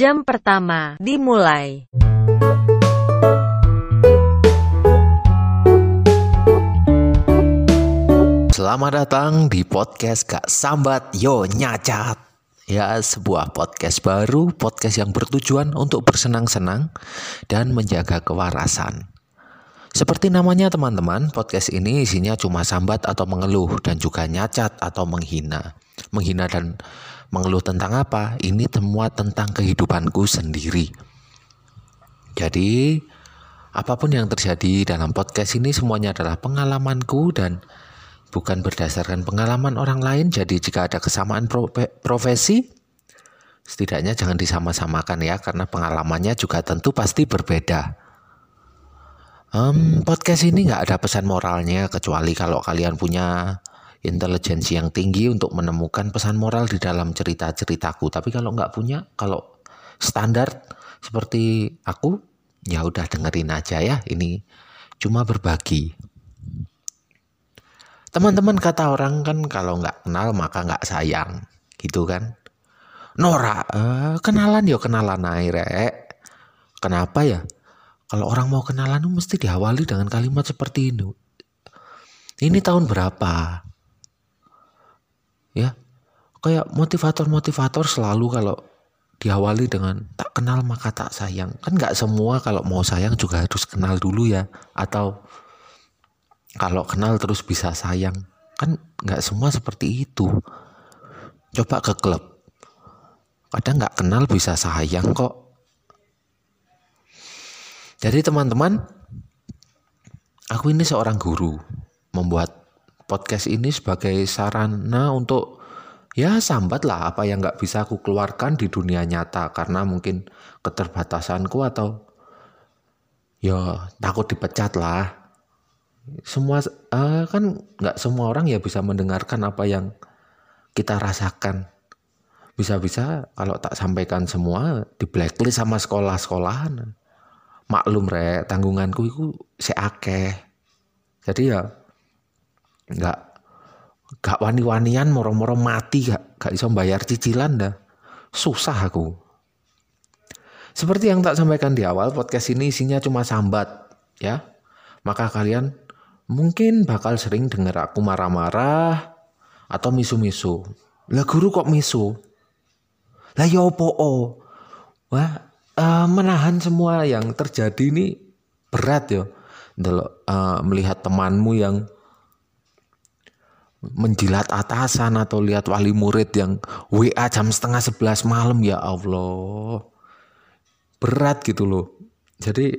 Jam pertama dimulai. Selamat datang di podcast Gak Sambat Yo Nyacat. Ya, sebuah podcast baru, podcast yang bertujuan untuk bersenang-senang dan menjaga kewarasan. Seperti namanya teman-teman, podcast ini isinya cuma sambat atau mengeluh dan juga nyacat atau menghina. Menghina dan mengeluh tentang apa? Ini semua tentang kehidupanku sendiri. Jadi, apa pun yang terjadi dalam podcast ini semuanya adalah pengalamanku dan bukan berdasarkan pengalaman orang lain. Jadi jika ada kesamaan profesi, setidaknya jangan disama-samakan ya, karena pengalamannya juga tentu pasti berbeda. Um, podcast ini nggak ada pesan moralnya kecuali kalau kalian punya intelijensi yang tinggi untuk menemukan pesan moral di dalam cerita-ceritaku. Tapi kalau nggak punya, kalau standar seperti aku, ya udah dengerin aja ya. Ini cuma berbagi. Teman-teman kata orang kan kalau nggak kenal maka nggak sayang, gitu kan? Nora, uh, kenalan ya kenalan air, Kenapa ya? Kalau orang mau kenalan mesti diawali dengan kalimat seperti ini. Ini tahun berapa? Ya, kayak motivator-motivator selalu kalau diawali dengan tak kenal maka tak sayang. Kan nggak semua kalau mau sayang juga harus kenal dulu ya. Atau kalau kenal terus bisa sayang. Kan nggak semua seperti itu. Coba ke klub. Kadang nggak kenal bisa sayang kok jadi teman-teman, aku ini seorang guru, membuat podcast ini sebagai sarana untuk ya sambat lah apa yang nggak bisa aku keluarkan di dunia nyata karena mungkin keterbatasanku atau ya takut dipecat lah. Semua uh, kan nggak semua orang ya bisa mendengarkan apa yang kita rasakan. Bisa-bisa kalau tak sampaikan semua di blacklist sama sekolah-sekolahan maklum rek tanggunganku itu seakeh jadi ya nggak. Gak wani-wanian moro-moro mati gak gak bisa bayar cicilan dah. Susah aku. Seperti yang tak sampaikan di awal podcast ini isinya cuma sambat ya. Maka kalian mungkin bakal sering dengar aku marah-marah atau misu-misu. Lah guru kok misu? Lah ya opo wah uh, menahan semua yang terjadi ini berat ya. Uh, melihat temanmu yang menjilat atasan atau lihat wali murid yang WA jam setengah sebelas malam ya Allah. Berat gitu loh. Jadi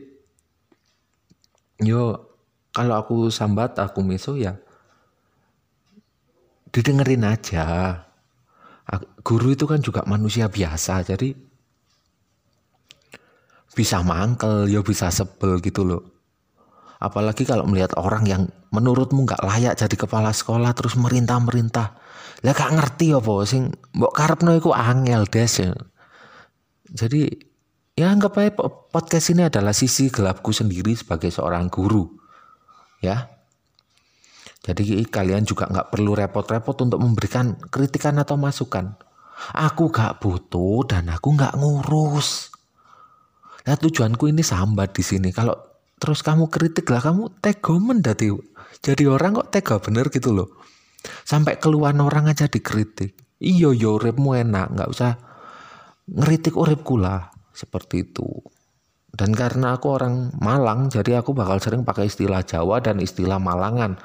yo kalau aku sambat aku miso ya didengerin aja. Guru itu kan juga manusia biasa jadi bisa mangkel, ya bisa sebel gitu loh. Apalagi kalau melihat orang yang menurutmu nggak layak jadi kepala sekolah terus merintah-merintah. Lah gak ngerti apa sing mbok karepno iku angel des ya. Jadi ya anggap aja podcast ini adalah sisi gelapku sendiri sebagai seorang guru. Ya. Jadi kalian juga nggak perlu repot-repot untuk memberikan kritikan atau masukan. Aku gak butuh dan aku nggak ngurus. Nah tujuanku ini sambat di sini. Kalau terus kamu kritik lah kamu tegomen dati. Jadi orang kok tega bener gitu loh. Sampai keluar orang aja dikritik. Iyo yo uripmu enak, nggak usah ngeritik uripku lah seperti itu. Dan karena aku orang Malang, jadi aku bakal sering pakai istilah Jawa dan istilah Malangan.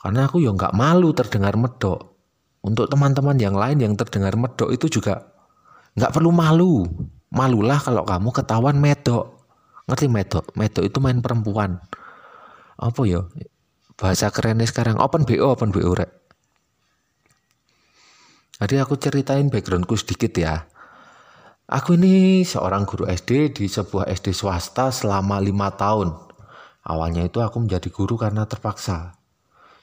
Karena aku ya nggak malu terdengar medok. Untuk teman-teman yang lain yang terdengar medok itu juga nggak perlu malu. Malulah kalau kamu ketahuan medok. Ngerti medok? Medok itu main perempuan. Apa ya? Bahasa kerennya sekarang open BO, open BO rek. Jadi aku ceritain backgroundku sedikit ya. Aku ini seorang guru SD di sebuah SD swasta selama lima tahun. Awalnya itu aku menjadi guru karena terpaksa.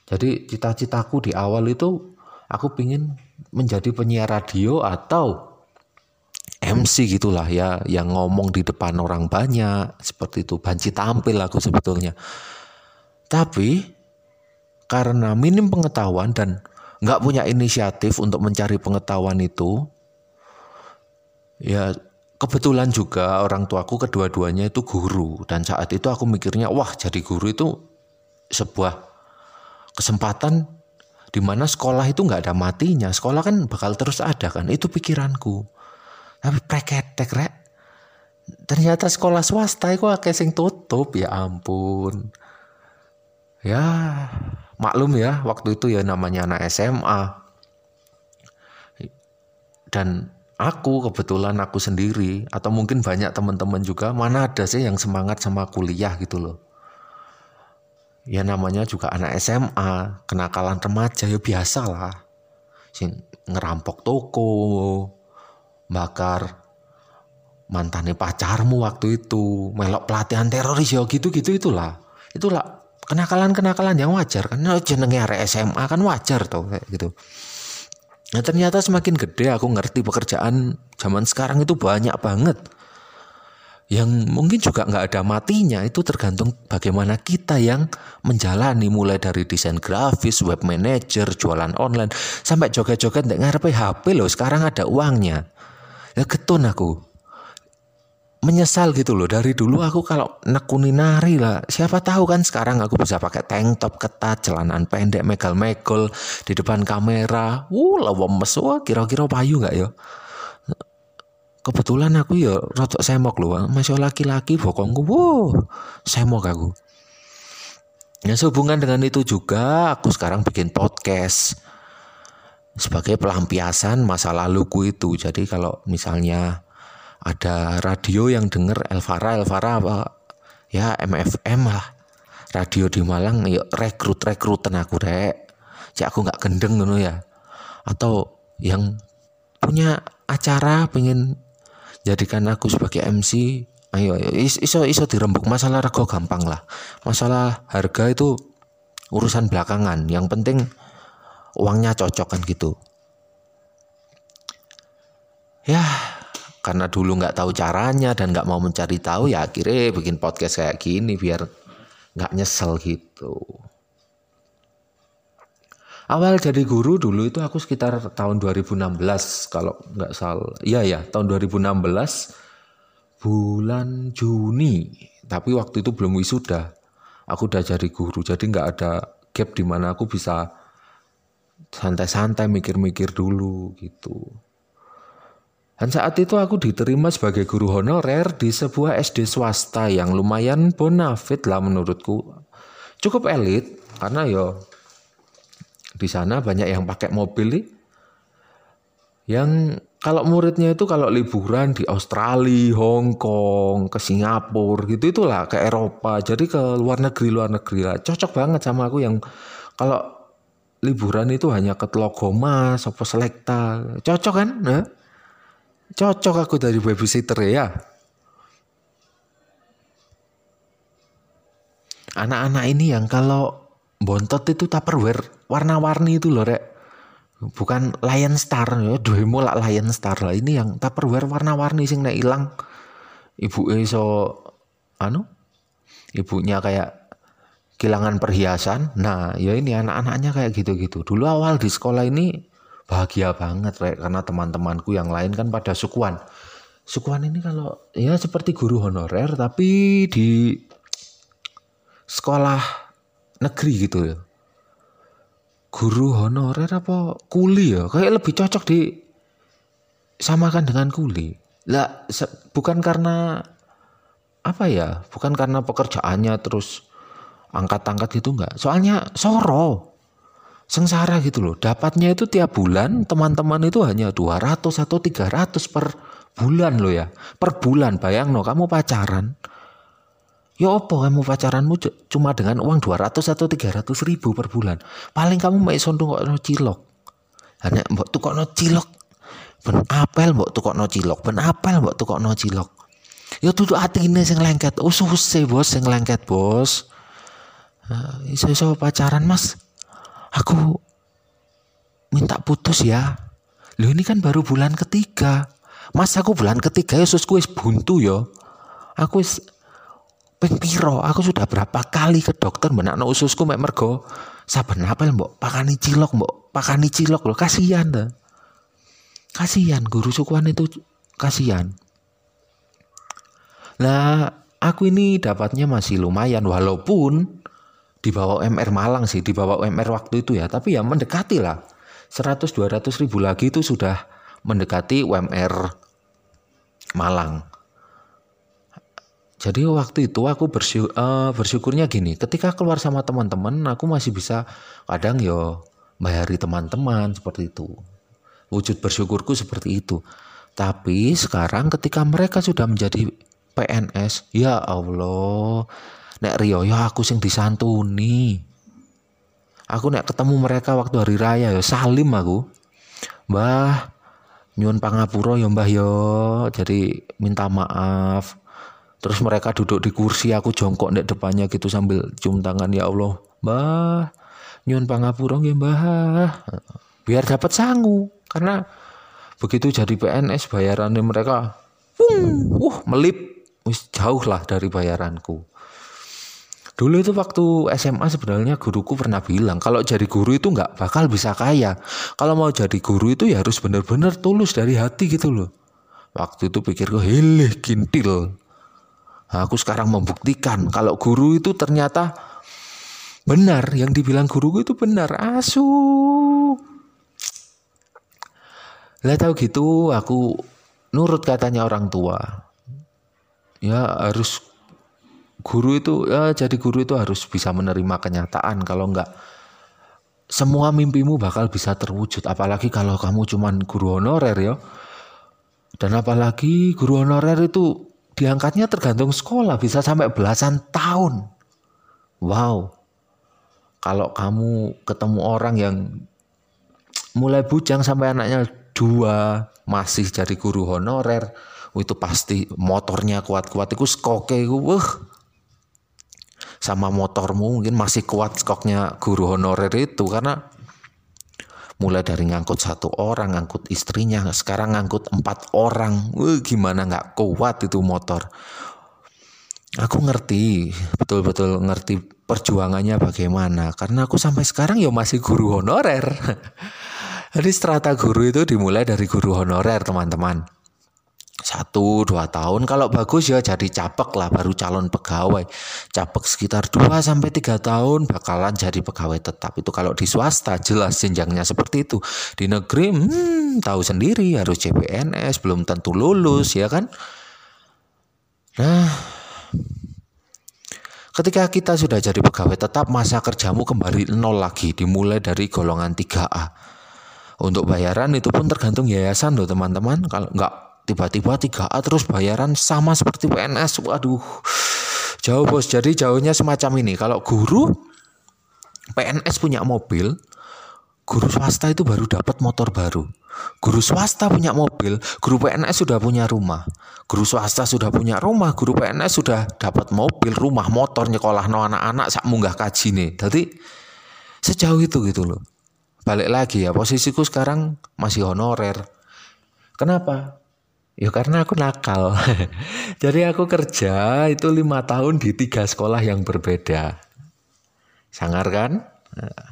Jadi cita-citaku di awal itu aku ingin menjadi penyiar radio atau MC gitulah ya yang ngomong di depan orang banyak seperti itu. Banci tampil aku sebetulnya. Tapi karena minim pengetahuan dan nggak punya inisiatif untuk mencari pengetahuan itu ya kebetulan juga orang tuaku kedua-duanya itu guru. Dan saat itu aku mikirnya wah jadi guru itu sebuah kesempatan di mana sekolah itu nggak ada matinya. Sekolah kan bakal terus ada kan? Itu pikiranku tapi preketek rek. Ternyata sekolah swasta itu akeh sing tutup. Ya ampun. Ya maklum ya waktu itu ya namanya anak SMA dan aku kebetulan aku sendiri atau mungkin banyak teman-teman juga mana ada sih yang semangat sama kuliah gitu loh. Ya namanya juga anak SMA kenakalan remaja ya biasa lah. Sing ngerampok toko bakar mantane pacarmu waktu itu melok pelatihan teroris ya gitu-gitu itulah. Itulah kenakalan-kenakalan yang wajar kan. Nah, jenenge area SMA kan wajar tau kayak gitu. Nah ternyata semakin gede aku ngerti pekerjaan zaman sekarang itu banyak banget. Yang mungkin juga nggak ada matinya itu tergantung bagaimana kita yang menjalani mulai dari desain grafis, web manager, jualan online sampai joget-joget ngarepe HP loh sekarang ada uangnya ya ketun aku. Menyesal gitu loh. Dari dulu aku kalau nekuni nari lah. Siapa tahu kan sekarang aku bisa pakai tank top ketat celanaan pendek megal megol di depan kamera. Wuh lemes wah kira-kira payu nggak ya? Kebetulan aku ya rotok semok loh masih laki-laki bokongku wow semok aku. Ya sehubungan dengan itu juga aku sekarang bikin podcast sebagai pelampiasan masa laluku itu. Jadi kalau misalnya ada radio yang denger Elvara Elvara apa? Ya MFM lah. Radio di Malang ya rekrut rekrutan aku rek. Cek aku nggak gendeng ngono ya. Atau yang punya acara pengen jadikan aku sebagai MC ayo, ayo. Iso iso dirembuk. Masalah rego gampang lah. Masalah harga itu urusan belakangan. Yang penting uangnya cocok kan gitu ya karena dulu nggak tahu caranya dan nggak mau mencari tahu ya akhirnya bikin podcast kayak gini biar nggak nyesel gitu. Awal jadi guru dulu itu aku sekitar tahun 2016 kalau nggak salah. Iya ya, tahun 2016 bulan Juni. Tapi waktu itu belum wisuda. Aku udah jadi guru, jadi nggak ada gap di mana aku bisa santai-santai mikir-mikir dulu gitu. Dan saat itu aku diterima sebagai guru honorer di sebuah SD swasta yang lumayan bonafit lah menurutku. Cukup elit karena yo di sana banyak yang pakai mobil nih. Yang kalau muridnya itu kalau liburan di Australia, Hong Kong, ke Singapura gitu itulah ke Eropa. Jadi ke luar negeri luar negeri lah. Cocok banget sama aku yang kalau liburan itu hanya ke Telogoma, Sopo Selekta. Cocok kan? Nah? Cocok aku dari babysitter ya. Anak-anak ini yang kalau bontot itu tupperware warna-warni itu loh rek. Bukan Lion Star ya, lah Lion Star lah. Ini yang tupperware warna-warni sing nek ilang. Ibu iso anu ibunya kayak kehilangan perhiasan. Nah, ya ini anak-anaknya kayak gitu-gitu. Dulu awal di sekolah ini bahagia banget Rek karena teman-temanku yang lain kan pada sukuan sukuan ini kalau ya seperti guru honorer tapi di sekolah negeri gitu ya guru honorer apa kuli ya kayak lebih cocok di samakan dengan kuli lah bukan karena apa ya bukan karena pekerjaannya terus angkat-angkat gitu enggak soalnya soro sengsara gitu loh. Dapatnya itu tiap bulan teman-teman itu hanya 200 atau 300 per bulan loh ya. Per bulan bayang no kamu pacaran. Ya apa kamu pacaranmu cuma dengan uang 200 atau 300 ribu per bulan. Paling kamu mau sondong kok no cilok. Hanya mbok tukok no cilok. Ben apel mbok tukok no cilok. Ben apel mbok tukok no cilok. Ya hati ini sing lengket. Oh susah bos sing lengket bos. Uh, iso-iso pacaran mas aku minta putus ya. Loh ini kan baru bulan ketiga. Mas aku bulan ketiga ya sus wis buntu ya. Aku wis ping aku sudah berapa kali ke dokter menakno ususku mek mergo saben apel mbok pakani cilok mbok pakani cilok loh kasihan dah. Kasihan guru sukuan itu kasihan. Nah, aku ini dapatnya masih lumayan walaupun di bawah UMR Malang sih, di bawah UMR waktu itu ya, tapi ya mendekati lah. 100 200 ribu lagi itu sudah mendekati UMR Malang. Jadi waktu itu aku bersyukur, uh, eh, bersyukurnya gini, ketika keluar sama teman-teman aku masih bisa kadang yo bayari teman-teman seperti itu. Wujud bersyukurku seperti itu. Tapi sekarang ketika mereka sudah menjadi PNS, ya Allah, nek ya aku sing disantuni. Aku nek ketemu mereka waktu hari raya ya salim aku. Mbah, nyuwun pangapura ya Mbah yo. Jadi minta maaf Terus mereka duduk di kursi, aku jongkok di depannya gitu sambil cium tangan ya Allah. Mbah, nyun pangapura ya Mbah. Biar dapat sangu karena begitu jadi PNS bayarannya mereka uh, melip jauh lah dari bayaranku. Dulu itu waktu SMA sebenarnya guruku pernah bilang kalau jadi guru itu nggak bakal bisa kaya. Kalau mau jadi guru itu ya harus benar-benar tulus dari hati gitu loh. Waktu itu pikirku hilih kintil. Nah, aku sekarang membuktikan kalau guru itu ternyata benar yang dibilang guruku itu benar asu lah tahu gitu aku nurut katanya orang tua ya harus guru itu ya jadi guru itu harus bisa menerima kenyataan kalau enggak semua mimpimu bakal bisa terwujud apalagi kalau kamu cuman guru honorer ya dan apalagi guru honorer itu diangkatnya tergantung sekolah bisa sampai belasan tahun. Wow. Kalau kamu ketemu orang yang mulai bujang sampai anaknya dua masih jadi guru honorer, itu pasti motornya kuat-kuat itu skoke itu wah. Sama motormu mungkin masih kuat skoknya guru honorer itu karena mulai dari ngangkut satu orang ngangkut istrinya sekarang ngangkut empat orang. Wah, gimana nggak kuat itu motor. Aku ngerti betul-betul ngerti perjuangannya bagaimana karena aku sampai sekarang ya masih guru honorer. Jadi strata guru itu dimulai dari guru honorer teman-teman satu dua tahun. Kalau bagus ya jadi capek lah baru calon pegawai. Capek sekitar dua sampai tiga tahun bakalan jadi pegawai tetap. Itu kalau di swasta jelas jenjangnya seperti itu. Di negeri hmm, tahu sendiri harus CPNS belum tentu lulus ya kan? Nah Ketika kita sudah jadi pegawai tetap masa kerjamu kembali nol lagi dimulai dari golongan 3A. Untuk bayaran itu pun tergantung yayasan loh teman-teman. Kalau nggak tiba-tiba 3A terus bayaran sama seperti PNS. Waduh. Jauh bos. Jadi jauhnya semacam ini. Kalau guru PNS punya mobil, guru swasta itu baru dapat motor baru. Guru swasta punya mobil, guru PNS sudah punya rumah. Guru swasta sudah punya rumah, guru PNS sudah dapat mobil, rumah, motor nyekolah no anak-anak sak munggah kaji nih. Jadi sejauh itu gitu loh. Balik lagi ya, posisiku sekarang masih honorer. Kenapa? Ya karena aku nakal. Jadi aku kerja itu lima tahun di tiga sekolah yang berbeda. Sangar kan? Nah.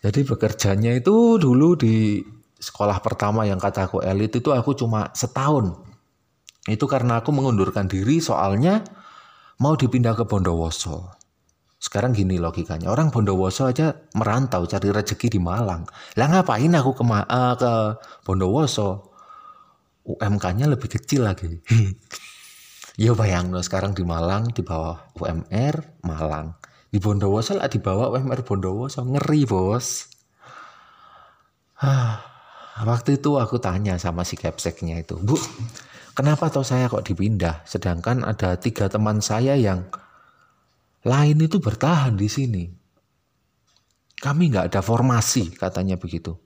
Jadi bekerjanya itu dulu di sekolah pertama yang kataku elit itu aku cuma setahun. Itu karena aku mengundurkan diri soalnya mau dipindah ke Bondowoso. Sekarang gini logikanya, orang Bondowoso aja merantau cari rezeki di Malang. Lah ngapain aku ke, uh, ke Bondowoso? UMK-nya lebih kecil lagi. ya bayang no, sekarang di Malang di bawah UMR Malang. Di Bondowoso lah di bawah UMR Bondowoso ngeri bos. Waktu itu aku tanya sama si capseknya itu, Bu, kenapa toh saya kok dipindah? Sedangkan ada tiga teman saya yang lain itu bertahan di sini. Kami nggak ada formasi, katanya begitu.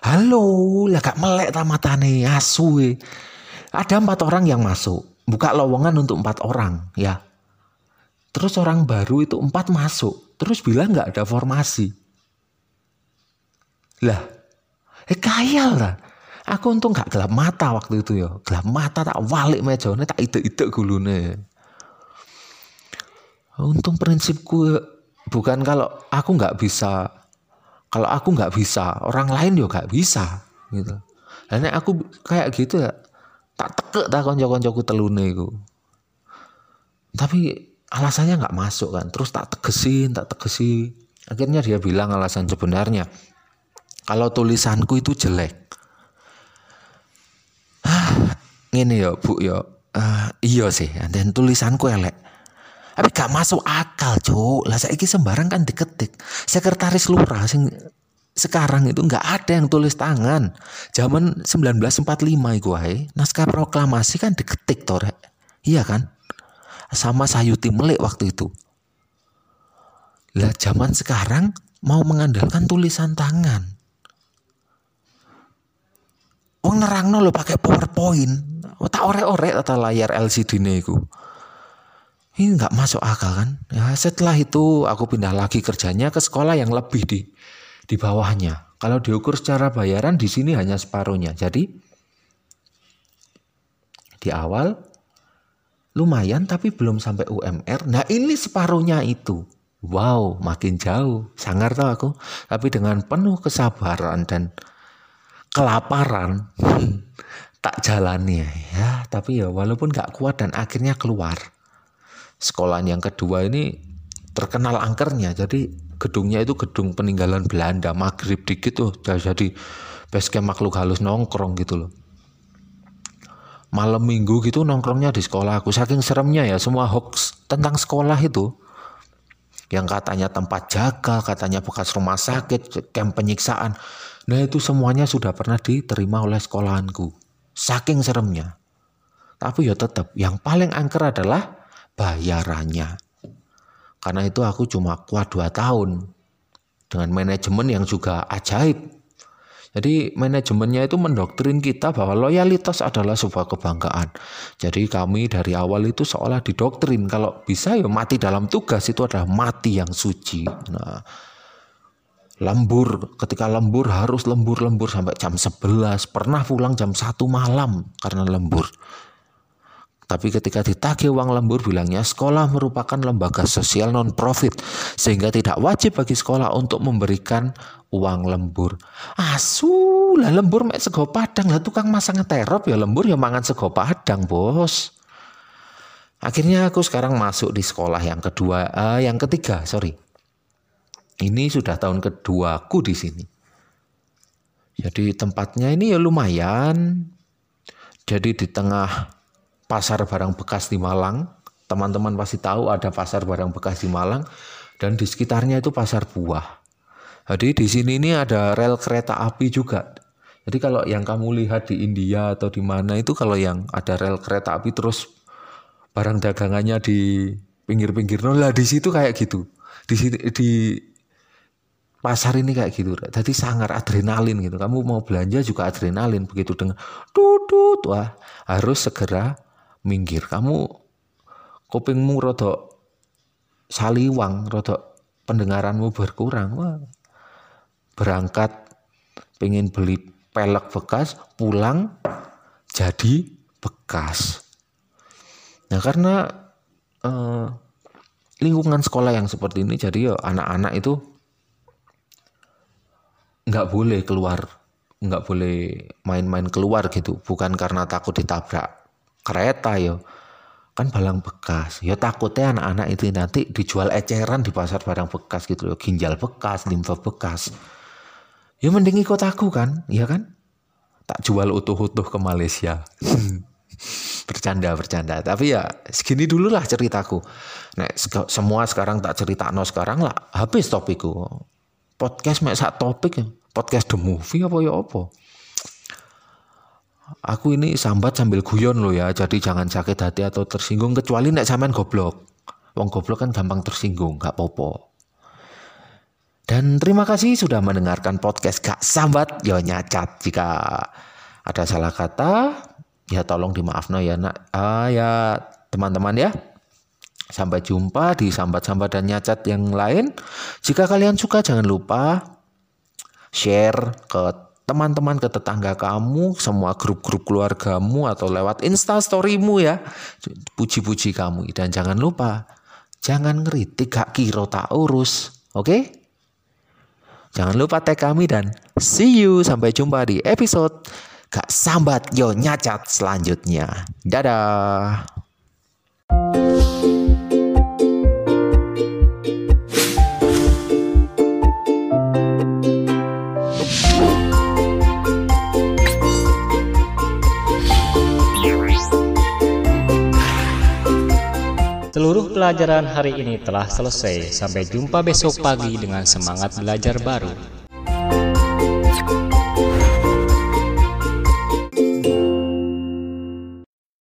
Halo, lah gak melek ta matane asu. Ada empat orang yang masuk, buka lowongan untuk empat orang, ya. Terus orang baru itu empat masuk, terus bilang nggak ada formasi. Lah, eh kaya lah. Aku untung gak gelap mata waktu itu ya. Gelap mata tak walik mejone tak ide-ide gulune. Untung prinsipku bukan kalau aku nggak bisa kalau aku nggak bisa orang lain juga nggak bisa gitu dan aku kayak gitu ya Tak tekek tak konco-koncoku telune iku. Tapi alasannya nggak masuk kan. Terus tak tegesin, tak tegesi. Akhirnya dia bilang alasan sebenarnya. Kalau tulisanku itu jelek. Ah, ini ya bu ya. Uh, iya sih, dan tulisanku elek. Tapi gak masuk akal, cuk. Lah saiki sembarang kan diketik. Sekretaris lurah sing sekarang itu nggak ada yang tulis tangan. Zaman 1945 itu wae, naskah proklamasi kan diketik torek. Iya kan? Sama Sayuti Melik waktu itu. Lah zaman sekarang mau mengandalkan tulisan tangan. Wong nerangno lo pakai PowerPoint. Tak orek-orek tata layar LCD nih iku. Ini nggak masuk akal kan? Ya setelah itu aku pindah lagi kerjanya ke sekolah yang lebih di di bawahnya. Kalau diukur secara bayaran di sini hanya separuhnya. Jadi di awal lumayan tapi belum sampai UMR. Nah ini separuhnya itu. Wow, makin jauh. Sangar tau aku. Tapi dengan penuh kesabaran dan kelaparan tak jalani ya. Tapi ya walaupun gak kuat dan akhirnya keluar. Sekolah yang kedua ini terkenal angkernya. Jadi gedungnya itu gedung peninggalan Belanda maghrib dikit tuh jadi basecamp makhluk halus nongkrong gitu loh. Malam minggu gitu nongkrongnya di sekolah aku. Saking seremnya ya semua hoax tentang sekolah itu. Yang katanya tempat jaga katanya bekas rumah sakit camp penyiksaan. Nah itu semuanya sudah pernah diterima oleh sekolahanku. Saking seremnya. Tapi ya tetap yang paling angker adalah bayarannya karena itu aku cuma kuat dua tahun dengan manajemen yang juga ajaib. Jadi manajemennya itu mendoktrin kita bahwa loyalitas adalah sebuah kebanggaan. Jadi kami dari awal itu seolah didoktrin kalau bisa ya mati dalam tugas itu adalah mati yang suci. Nah, lembur ketika lembur harus lembur-lembur sampai jam 11 pernah pulang jam satu malam karena lembur tapi ketika ditagih uang lembur bilangnya sekolah merupakan lembaga sosial non-profit sehingga tidak wajib bagi sekolah untuk memberikan uang lembur. Asu lah lembur mek sego padang lah tukang masang terop ya lembur ya mangan sego padang bos. Akhirnya aku sekarang masuk di sekolah yang kedua, uh, yang ketiga sorry. Ini sudah tahun kedua aku di sini. Jadi tempatnya ini ya lumayan. Jadi di tengah pasar barang bekas di Malang. Teman-teman pasti tahu ada pasar barang bekas di Malang dan di sekitarnya itu pasar buah. Jadi di sini ini ada rel kereta api juga. Jadi kalau yang kamu lihat di India atau di mana itu kalau yang ada rel kereta api terus barang dagangannya di pinggir-pinggir lah di situ kayak gitu. Di sini di pasar ini kayak gitu. Jadi sangat adrenalin gitu. Kamu mau belanja juga adrenalin begitu dengan tutut wah harus segera minggir. Kamu kupingmu rodok saliwang rodok pendengaranmu berkurang. Wah berangkat pengen beli pelek bekas pulang jadi bekas. Nah karena eh, lingkungan sekolah yang seperti ini jadi ya anak-anak itu nggak boleh keluar nggak boleh main-main keluar gitu. Bukan karena takut ditabrak kereta yo. Kan barang bekas. Ya takutnya anak-anak itu nanti dijual eceran di pasar barang bekas gitu loh. Ginjal bekas limfa bekas. Ya mending ikut aku kan ya kan? Tak jual utuh-utuh ke Malaysia. Bercanda bercanda tapi ya segini dulu lah ceritaku nah semua sekarang tak cerita no sekarang lah. Habis topikku podcast mek topik podcast the movie apa ya apa Aku ini sambat sambil guyon lo ya, jadi jangan sakit hati atau tersinggung kecuali nek sampean goblok. Wong goblok kan gampang tersinggung, gak popo. Dan terima kasih sudah mendengarkan podcast Gak Sambat, ya nyacat. Jika ada salah kata, ya tolong dimaafno ya nak. Ah, ya teman-teman ya. Sampai jumpa di sambat-sambat dan nyacat yang lain. Jika kalian suka jangan lupa share ke teman-teman ke tetangga kamu, semua grup-grup keluargamu atau lewat insta storymu ya. Puji-puji kamu dan jangan lupa jangan ngeritik gak kiro tak urus. Oke? Okay? Jangan lupa tag kami dan see you sampai jumpa di episode Gak sambat yo nyacat selanjutnya. Dadah. Pelajaran hari ini telah selesai. Sampai jumpa besok pagi dengan semangat belajar baru.